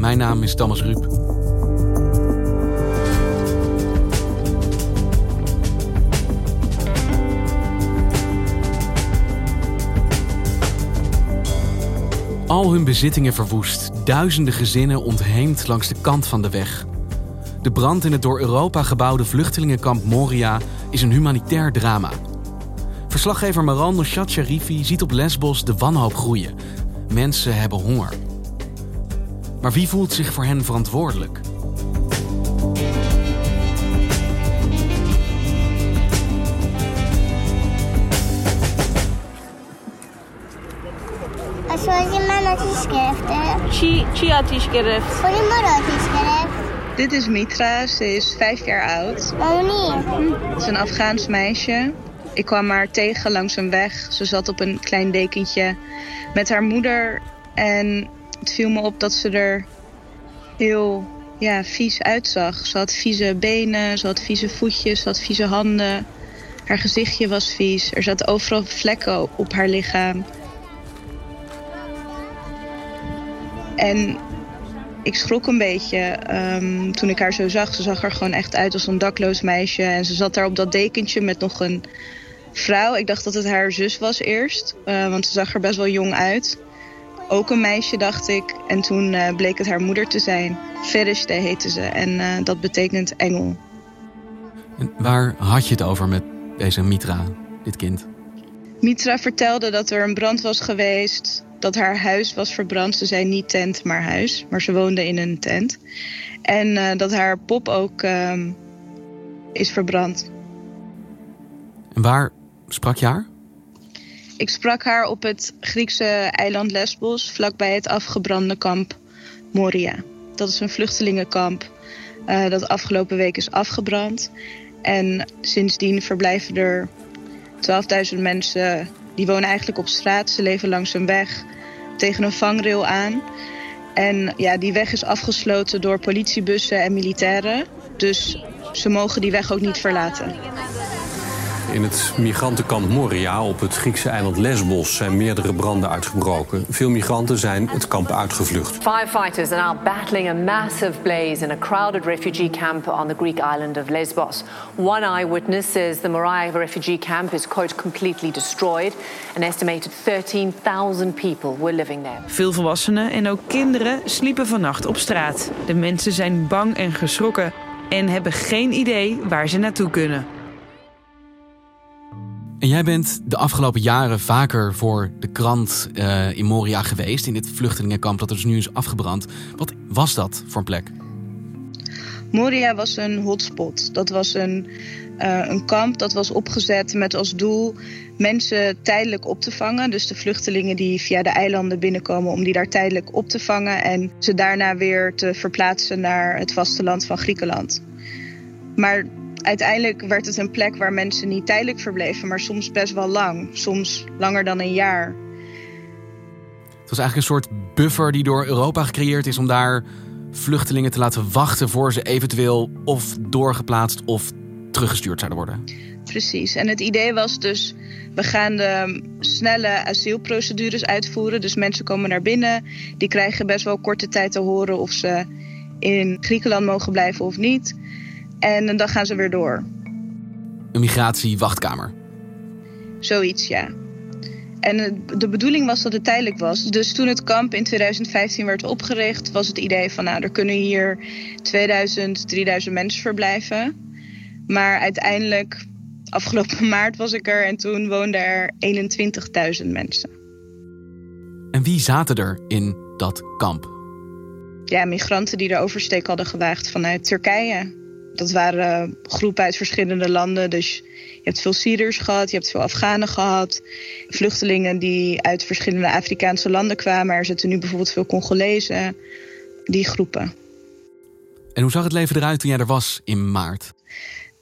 Mijn naam is Thomas Ruip. Al hun bezittingen verwoest, duizenden gezinnen ontheemd langs de kant van de weg. De brand in het door Europa gebouwde vluchtelingenkamp Moria is een humanitair drama. Verslaggever Maran Noshat Sharifi ziet op Lesbos de wanhoop groeien. Mensen hebben honger. Maar wie voelt zich voor hen verantwoordelijk? Chi, chi had? Voor Dit is Mitra, ze is vijf jaar oud. Waarom niet? Het is een Afghaans meisje. Ik kwam haar tegen langs een weg. Ze zat op een klein dekentje met haar moeder. En het viel me op dat ze er heel ja, vies uitzag. Ze had vieze benen, ze had vieze voetjes, ze had vieze handen. Haar gezichtje was vies. Er zaten overal vlekken op haar lichaam. En ik schrok een beetje ehm, toen ik haar zo zag. Ze zag er gewoon echt uit als een dakloos meisje. En ze zat daar op dat dekentje met nog een vrouw. Ik dacht dat het haar zus was eerst. eh, want ze zag er best wel jong uit. Ook een meisje, dacht ik. En toen eh, bleek het haar moeder te zijn. Ferishte heette ze. En eh, dat betekent engel. En waar had je het over met deze Mitra, dit kind? Mitra vertelde dat er een brand was geweest. Dat haar huis was verbrand. Ze zei niet tent, maar huis. Maar ze woonde in een tent. En eh, dat haar pop ook ehm, is verbrand. En waar sprak je haar? Ik sprak haar op het Griekse eiland Lesbos, vlakbij het afgebrande kamp Moria. Dat is een vluchtelingenkamp eh, dat afgelopen week is afgebrand. En sindsdien verblijven er 12.000 mensen. Die wonen eigenlijk op straat. Ze leven langs een weg tegen een vangrail aan. En ja, die weg is afgesloten door politiebussen en militairen. Dus ze mogen die weg ook niet verlaten. In het migrantenkamp Moria op het Griekse eiland Lesbos zijn meerdere branden uitgebroken. Veel migranten zijn het kamp uitgevlucht. Firefighters are now battling a massive blaze in a crowded refugee camp on the Greek island of Lesbos. One eyewitness says the Moria refugee camp is, quote, completely destroyed. An estimated 13,000 people were living there. Veel volwassenen en ook kinderen sliepen vannacht op straat. De mensen zijn bang en geschrokken en hebben geen idee waar ze naartoe kunnen. En jij bent de afgelopen jaren vaker voor de krant eh, in Moria geweest, in dit vluchtelingenkamp dat er dus nu is afgebrand. Wat was dat voor een plek? Moria was een hotspot. Dat was een, eh, een kamp dat was opgezet met als doel mensen tijdelijk op te vangen. Dus de vluchtelingen die via de eilanden binnenkomen om die daar tijdelijk op te vangen en ze daarna weer te verplaatsen naar het vasteland van Griekenland. Maar uiteindelijk werd het een plek waar mensen niet tijdelijk verbleven, maar soms best wel lang. Soms langer dan een jaar. Het was eigenlijk een soort buffer die door Europa gecreëerd is om daar vluchtelingen te laten wachten voor ze eventueel of doorgeplaatst of teruggestuurd zouden worden. Precies. En het idee was dus, we gaan de snelle asielprocedures uitvoeren. Dus mensen komen naar binnen, die krijgen best wel korte tijd te horen of ze in Griekenland mogen blijven of niet. En dan gaan ze weer door. Een migratiewachtkamer. Zoiets, ja. En eh, de bedoeling was dat het tijdelijk was. Dus toen het kamp in 2015 werd opgericht, was het idee van nou, er kunnen hier 2000, 3000 mensen verblijven. Maar uiteindelijk Afgelopen maart was ik er en toen woonden er 21.000 mensen. En wie zaten er in dat kamp? Ja, migranten die de oversteek hadden gewaagd vanuit Turkije. Dat waren groepen uit verschillende landen. Dus je hebt veel Syriërs gehad, je hebt veel Afghanen gehad. Vluchtelingen die uit verschillende Afrikaanse landen kwamen. Er zitten nu bijvoorbeeld veel Congolezen. Die groepen. En hoe zag het leven eruit toen jij er was in maart?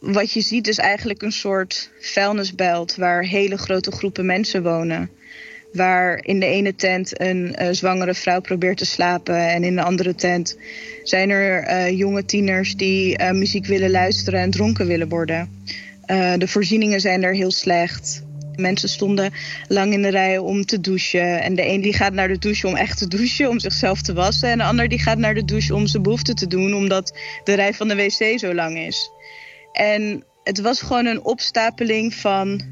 Wat je ziet is eigenlijk een soort vuilnisbelt waar hele grote groepen mensen wonen. Waar in de ene tent een uh, zwangere vrouw probeert te slapen. En in de andere tent zijn er uh, jonge tieners die uh, muziek willen luisteren en dronken willen worden. de voorzieningen zijn er heel slecht. Mensen stonden lang in de rij om te douchen. En de een die gaat naar de douche om echt te douchen, om zichzelf te wassen. En de ander die gaat naar de douche om zijn behoefte te doen, omdat de rij van de wc zo lang is. En het was gewoon een opstapeling van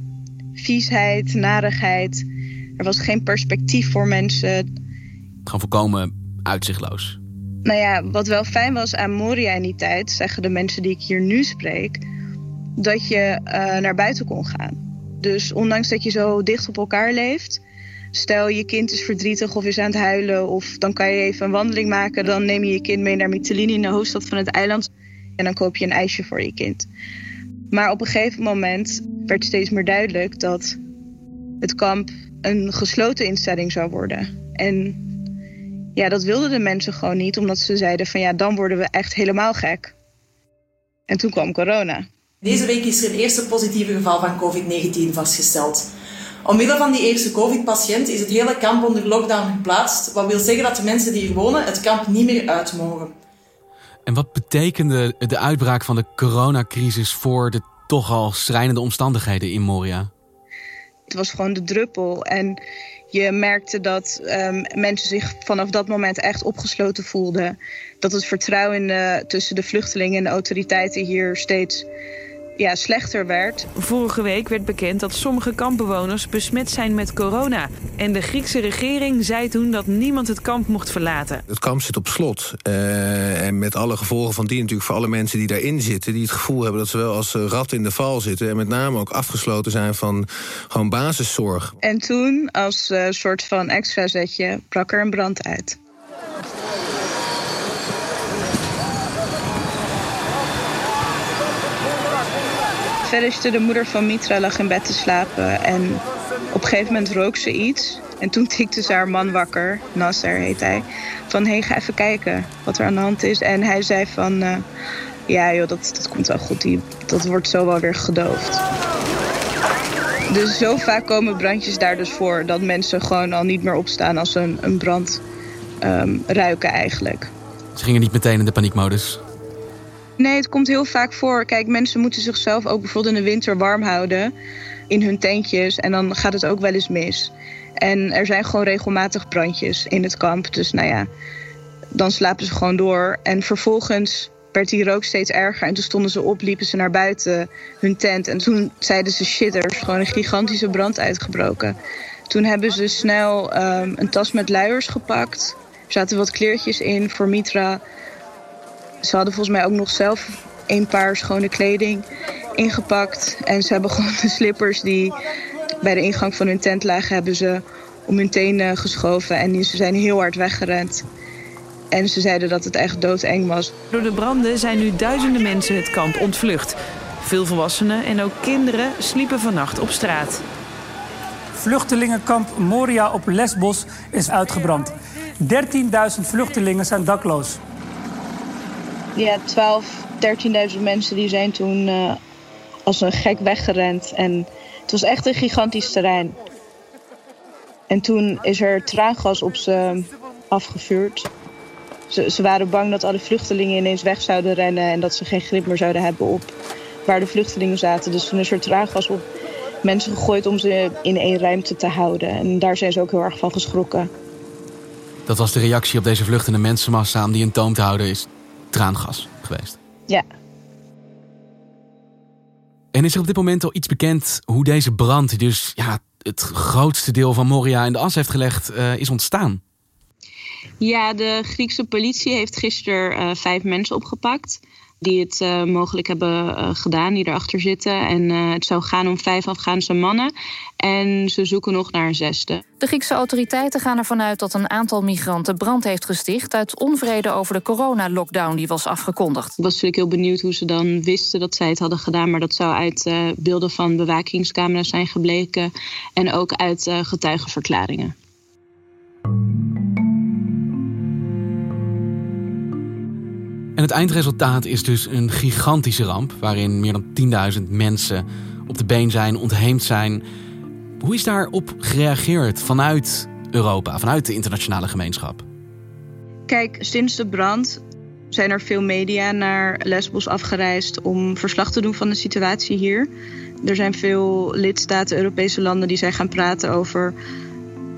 viesheid, narigheid. Er was geen perspectief voor mensen. Gewoon volkomen uitzichtloos. Nou ja, wat wel fijn was aan Moria in die tijd, zeggen de mensen die ik hier nu spreek, dat je uh, naar buiten kon gaan. Dus ondanks dat je zo dicht op elkaar leeft, stel je kind is verdrietig of is aan het huilen, of dan kan je even een wandeling maken, dan neem je je kind mee naar Mytilene in de hoofdstad van het eiland en dan koop je een ijsje voor je kind. Maar op een gegeven moment werd steeds meer duidelijk dat het kamp een gesloten instelling zou worden. En ja, dat wilden de mensen gewoon niet, omdat ze zeiden van ja, dan worden we echt helemaal gek. En toen kwam corona. Deze week is er een eerste positieve geval van COVID-19 vastgesteld. Omwille van die eerste COVID-patiënt is het hele kamp onder lockdown geplaatst, wat wil zeggen dat de mensen die hier wonen het kamp niet meer uit mogen. En wat betekende de uitbraak van de coronacrisis voor de toch al schrijnende omstandigheden in Moria? Het was gewoon de druppel. En je merkte dat um, mensen zich vanaf dat moment echt opgesloten voelden. Dat het vertrouwen de, tussen de vluchtelingen en de autoriteiten hier steeds ja, slechter werd. Vorige week werd bekend dat sommige kampbewoners besmet zijn met corona. En de Griekse regering zei toen dat niemand het kamp mocht verlaten. Het kamp zit op slot. Uh, en met alle gevolgen van die natuurlijk voor alle mensen die daarin zitten... die het gevoel hebben dat ze wel als rat in de val zitten... en met name ook afgesloten zijn van gewoon basiszorg. En toen, als uh, soort van extra zetje, brak er een brand uit. Verder de moeder van Mitra lag in bed te slapen. En op een gegeven moment rook ze iets. En toen tikte ze haar man wakker, Nasser heet hij. Van, hé, hey, ga even kijken wat er aan de hand is. En hij zei van, uh, ja joh, dat, dat komt wel goed. Die, dat wordt zo wel weer gedoofd. Dus zo vaak komen brandjes daar dus voor... dat mensen gewoon al niet meer opstaan als ze een, een brand um, ruiken eigenlijk. Ze gingen niet meteen in de paniekmodus? Nee, het komt heel vaak voor. Kijk, mensen moeten zichzelf ook bijvoorbeeld in de winter warm houden in hun tentjes. En dan gaat het ook wel eens mis. En er zijn gewoon regelmatig brandjes in het kamp. Dus nou ja, dan slapen ze gewoon door. En vervolgens werd die rook steeds erger. En toen stonden ze op, liepen ze naar buiten hun tent. En toen zeiden ze shit, er is gewoon een gigantische brand uitgebroken. Toen hebben ze snel um, een tas met luiers gepakt. Er zaten wat kleertjes in voor Mitra. Ze hadden volgens mij ook nog zelf een paar schone kleding ingepakt. En ze hebben gewoon de slippers die bij de ingang van hun tent lagen... hebben ze om hun tenen geschoven en ze zijn heel hard weggerend. En ze zeiden dat het echt doodeng was. Door de branden zijn nu duizenden mensen het kamp ontvlucht. Veel volwassenen en ook kinderen sliepen vannacht op straat. Vluchtelingenkamp Moria op Lesbos is uitgebrand. 13.000 vluchtelingen zijn dakloos ja, 12, 13.000 mensen die zijn toen uh, als een gek weggerend. En het was echt een gigantisch terrein. En toen is er traangas op ze afgevuurd. Ze, ze waren bang dat alle vluchtelingen ineens weg zouden rennen... en dat ze geen grip meer zouden hebben op waar de vluchtelingen zaten. Dus toen is er traangas op mensen gegooid om ze in één ruimte te houden. En daar zijn ze ook heel erg van geschrokken. Dat was de reactie op deze vluchtende mensenmassa om die in toom te houden... is traangas geweest. Ja. En is er op dit moment al iets bekend hoe deze brand, die dus ja, het grootste deel van Moria in de as heeft gelegd, uh, is ontstaan? Ja, de Griekse politie heeft gisteren uh, vijf mensen opgepakt. Die het uh, mogelijk hebben uh, gedaan, die erachter zitten. En uh, het zou gaan om vijf Afghaanse mannen. En ze zoeken nog naar een zesde. De Griekse autoriteiten gaan ervan uit dat een aantal migranten brand heeft gesticht... uit onvrede over de coronalockdown die was afgekondigd. Ik was natuurlijk heel benieuwd hoe ze dan wisten dat zij het hadden gedaan... maar dat zou uit beelden van bewakingscamera's zijn gebleken... en ook uit getuigenverklaringen. En het eindresultaat is dus een gigantische ramp, waarin meer dan 10.000 mensen op de been zijn, ontheemd zijn. Hoe is daarop gereageerd vanuit Europa, vanuit de internationale gemeenschap? Kijk, sinds de brand zijn er veel media naar Lesbos afgereisd om verslag te doen van de situatie hier. Er zijn veel lidstaten, Europese landen, die zijn gaan praten over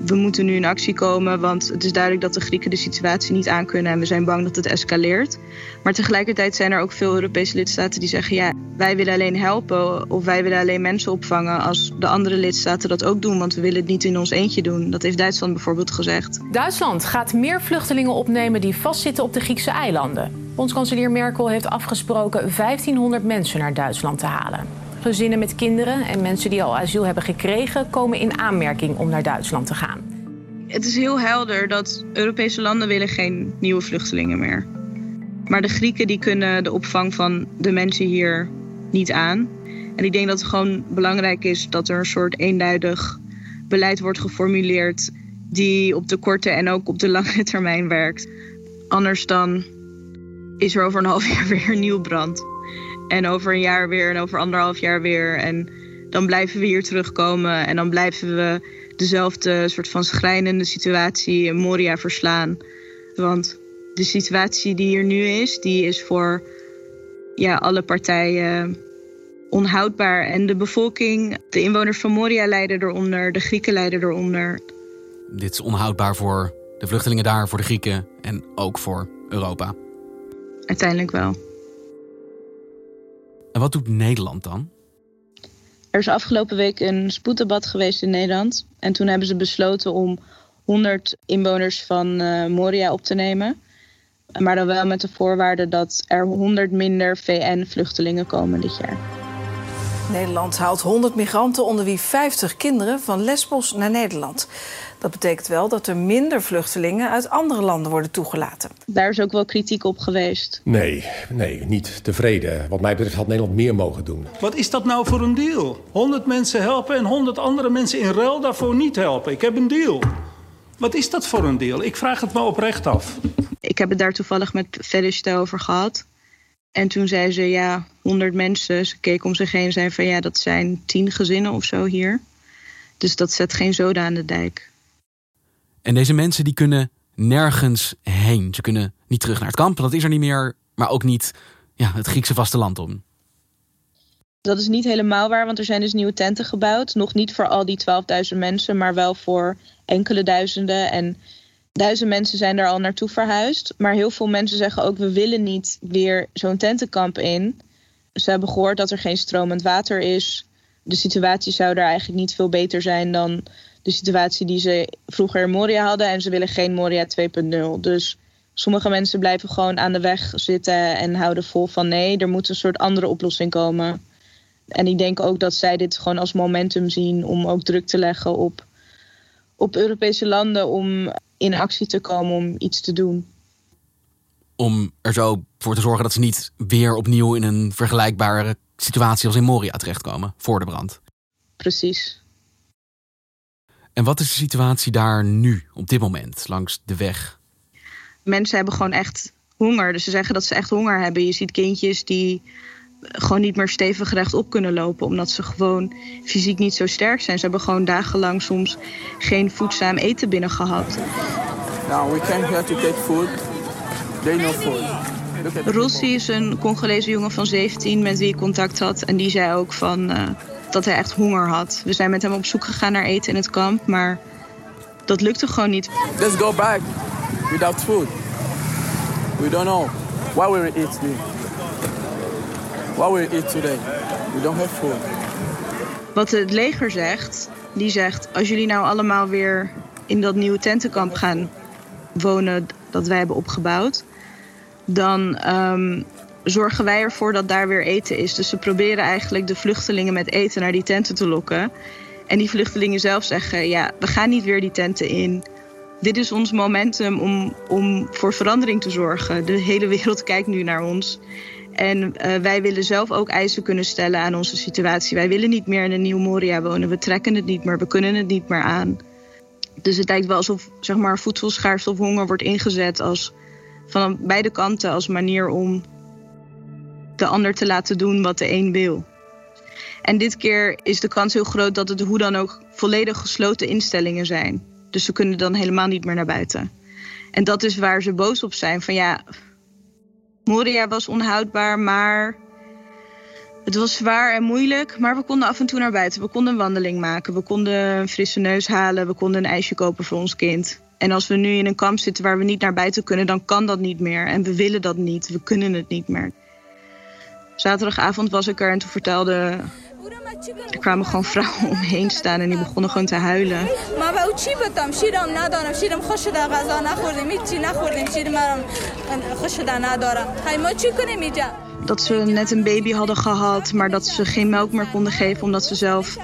we moeten nu in actie komen, want het is duidelijk dat de Grieken de situatie niet aankunnen en we zijn bang dat het escaleert. Maar tegelijkertijd zijn er ook veel Europese lidstaten die zeggen: ja, wij willen alleen helpen of wij willen alleen mensen opvangen als de andere lidstaten dat ook doen, want we willen het niet in ons eentje doen. Dat heeft Duitsland bijvoorbeeld gezegd. Duitsland gaat meer vluchtelingen opnemen die vastzitten op de Griekse eilanden. Bondskanselier Merkel heeft afgesproken 1500 mensen naar Duitsland te halen. Gezinnen met kinderen en mensen die al asiel hebben gekregen komen in aanmerking om naar Duitsland te gaan. Het is heel helder dat Europese landen willen geen nieuwe vluchtelingen meer. Maar de Grieken die kunnen de opvang van de mensen hier niet aan. En ik denk dat het gewoon belangrijk is dat er een soort eenduidig beleid wordt geformuleerd die op de korte en ook op de lange termijn werkt. Anders dan is er over een half jaar weer een nieuw brand. En over een jaar weer en over anderhalf jaar weer. En dan blijven we hier terugkomen en dan blijven we dezelfde soort van schrijnende situatie in Moria verslaan. Want de situatie die hier nu is, die is voor ja, alle partijen onhoudbaar. En de bevolking, de inwoners van Moria lijden eronder, de Grieken lijden eronder. Dit is onhoudbaar voor de vluchtelingen daar, voor de Grieken en ook voor Europa. Uiteindelijk wel. En wat doet Nederland dan? Er is afgelopen week een spoeddebat geweest in Nederland. En toen hebben ze besloten om 100 inwoners van uh, Moria op te nemen. Maar dan wel met de voorwaarde dat er 100 minder VN-vluchtelingen komen dit jaar. Nederland haalt 100 migranten, onder wie 50 kinderen, van Lesbos naar Nederland. Dat betekent wel dat er minder vluchtelingen uit andere landen worden toegelaten. Daar is ook wel kritiek op geweest. Nee, nee, niet tevreden. Wat mij betreft had Nederland meer mogen doen. Wat is dat nou voor een deal? 100 mensen helpen en 100 andere mensen in ruil daarvoor niet helpen. Ik heb een deal. Wat is dat voor een deal? Ik vraag het me oprecht af. Ik heb het daar toevallig met Felicite over gehad. En toen zei ze, ja, 100 mensen. Ze keek om zich heen en zei van, ja, dat zijn 10 gezinnen of zo hier. Dus dat zet geen zoden aan de dijk. En deze mensen die kunnen nergens heen. Ze kunnen niet terug naar het kamp, dat is er niet meer. Maar ook niet ja, het Griekse vasteland om. Dat is niet helemaal waar, want er zijn dus nieuwe tenten gebouwd. Nog niet voor al die 12.000 mensen, maar wel voor enkele duizenden. En duizend mensen zijn daar al naartoe verhuisd. Maar heel veel mensen zeggen ook: we willen niet weer zo'n tentenkamp in. Ze hebben gehoord dat er geen stromend water is. De situatie zou daar eigenlijk niet veel beter zijn dan de situatie die ze vroeger in Moria hadden. En ze willen geen Moria 2.0. Dus sommige mensen blijven gewoon aan de weg zitten en houden vol van nee, er moet een soort andere oplossing komen. En ik denk ook dat zij dit gewoon als momentum zien om ook druk te leggen op, op Europese landen om in actie te komen om iets te doen. Om er zo voor te zorgen dat ze niet weer opnieuw in een vergelijkbare situatie als in Moria terechtkomen voor de brand. Precies. En wat is de situatie daar nu, op dit moment, langs de weg? Mensen hebben gewoon echt honger. Dus ze zeggen dat ze echt honger hebben. Je ziet kindjes die gewoon niet meer stevig rechtop kunnen lopen, omdat ze gewoon fysiek niet zo sterk zijn. Ze hebben gewoon dagenlang soms geen voedzaam eten binnen gehad. Now we came here to take food. They know food. Rossi is een Congolese jongen van 17 met wie ik contact had. En die zei ook van, uh, dat hij echt honger had. We zijn met hem op zoek gegaan naar eten in het kamp, maar dat lukte gewoon niet. Let's go back without food. We don't know what we will eat. What we eat today. We don't have food. Wat het leger zegt, die zegt: als jullie nou allemaal weer in dat nieuwe tentenkamp gaan wonen dat wij hebben opgebouwd, dan um, zorgen wij ervoor dat daar weer eten is. Dus ze proberen eigenlijk de vluchtelingen met eten naar die tenten te lokken. En die vluchtelingen zelf zeggen: ja, we gaan niet weer die tenten in. Dit is ons momentum om, om voor verandering te zorgen. De hele wereld kijkt nu naar ons. En uh, wij willen zelf ook eisen kunnen stellen aan onze situatie. Wij willen niet meer in een nieuw Moria wonen. We trekken het niet meer, we kunnen het niet meer aan. Dus het lijkt wel alsof zeg maar, voedselschaarste of honger wordt ingezet als, van beide kanten als manier om de ander te laten doen wat de een wil. En dit keer is de kans heel groot dat het hoe dan ook volledig gesloten instellingen zijn. Dus ze kunnen dan helemaal niet meer naar buiten. En dat is waar ze boos op zijn. Van ja, Moria was onhoudbaar, maar het was zwaar en moeilijk. Maar we konden af en toe naar buiten. We konden een wandeling maken. We konden een frisse neus halen. We konden een ijsje kopen voor ons kind. En als we nu in een kamp zitten waar we niet naar buiten kunnen, dan kan dat niet meer. En we willen dat niet. We kunnen het niet meer. Zaterdagavond was ik er en toen vertelde er kwamen gewoon vrouwen omheen staan en die begonnen gewoon te huilen. Dat ze net een baby hadden gehad, maar dat ze geen melk meer konden geven omdat ze zelf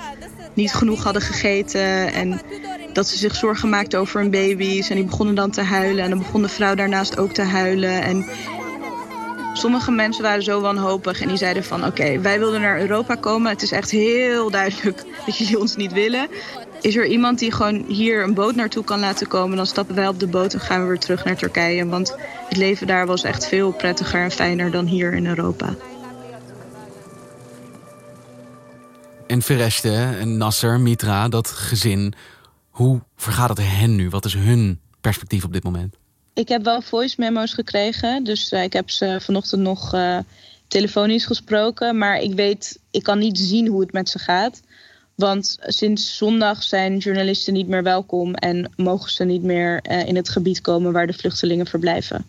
niet genoeg hadden gegeten. En dat ze zich zorgen maakten over hun baby's. En die begonnen dan te huilen. En dan begon de vrouw daarnaast ook te huilen. En Sommige mensen waren zo wanhopig en die zeiden van oké, wij wilden naar Europa komen. Het is echt heel duidelijk dat jullie ons niet willen. Is er iemand die gewoon hier een boot naartoe kan laten komen? Dan stappen wij op de boot en gaan we weer terug naar Turkije. Want het leven daar was echt veel prettiger en fijner dan hier in Europa. En Vereste en Nasser, Mitra, dat gezin, hoe vergaat het hen nu? Wat is hun perspectief op dit moment? Ik heb wel voice memo's gekregen. Dus uh, ik heb ze vanochtend nog uh, telefonisch gesproken. Maar ik weet, ik kan niet zien hoe het met ze gaat. Want sinds zondag zijn journalisten niet meer welkom en mogen ze niet meer uh, in het gebied komen waar de vluchtelingen verblijven.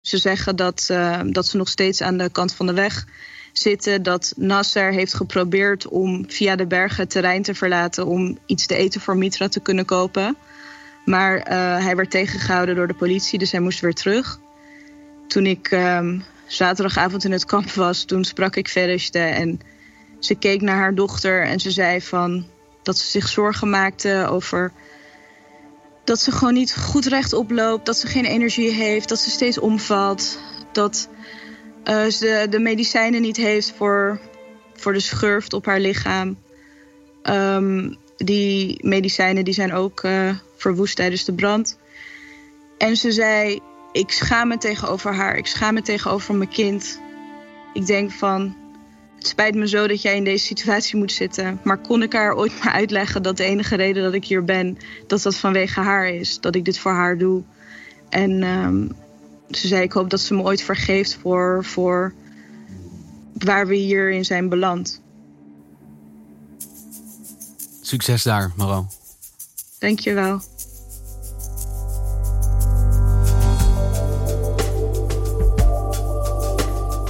Ze zeggen dat, dat ze nog steeds aan de kant van de weg zitten. Dat Nasser heeft geprobeerd om via de bergen terrein te verlaten om iets te eten voor Mitra te kunnen kopen. Maar uh, hij werd tegengehouden door de politie, dus hij moest weer terug. Toen ik um, zaterdagavond in het kamp was, toen sprak ik Veriste en ze keek naar haar dochter en ze zei van dat ze zich zorgen maakte over dat ze gewoon niet goed rechtop loopt, dat ze geen energie heeft, dat ze steeds omvalt, dat uh, ze de medicijnen niet heeft voor, voor de schurft op haar lichaam. Um, die medicijnen die zijn ook uh, verwoest tijdens de brand. En ze zei, ik schaam me tegenover haar. Ik schaam me tegenover mijn kind. Ik denk van, het spijt me zo dat jij in deze situatie moet zitten. Maar kon ik haar ooit maar uitleggen dat de enige reden dat ik hier ben... dat dat vanwege haar is, dat ik dit voor haar doe. En um, ze zei, ik hoop dat ze me ooit vergeeft voor, voor waar we hierin zijn beland. Succes daar, Maro. Dankjewel.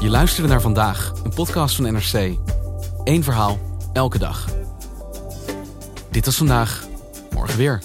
Je luisterde naar vandaag, een podcast van NRC. Eén verhaal, elke dag. Dit was vandaag, morgen weer.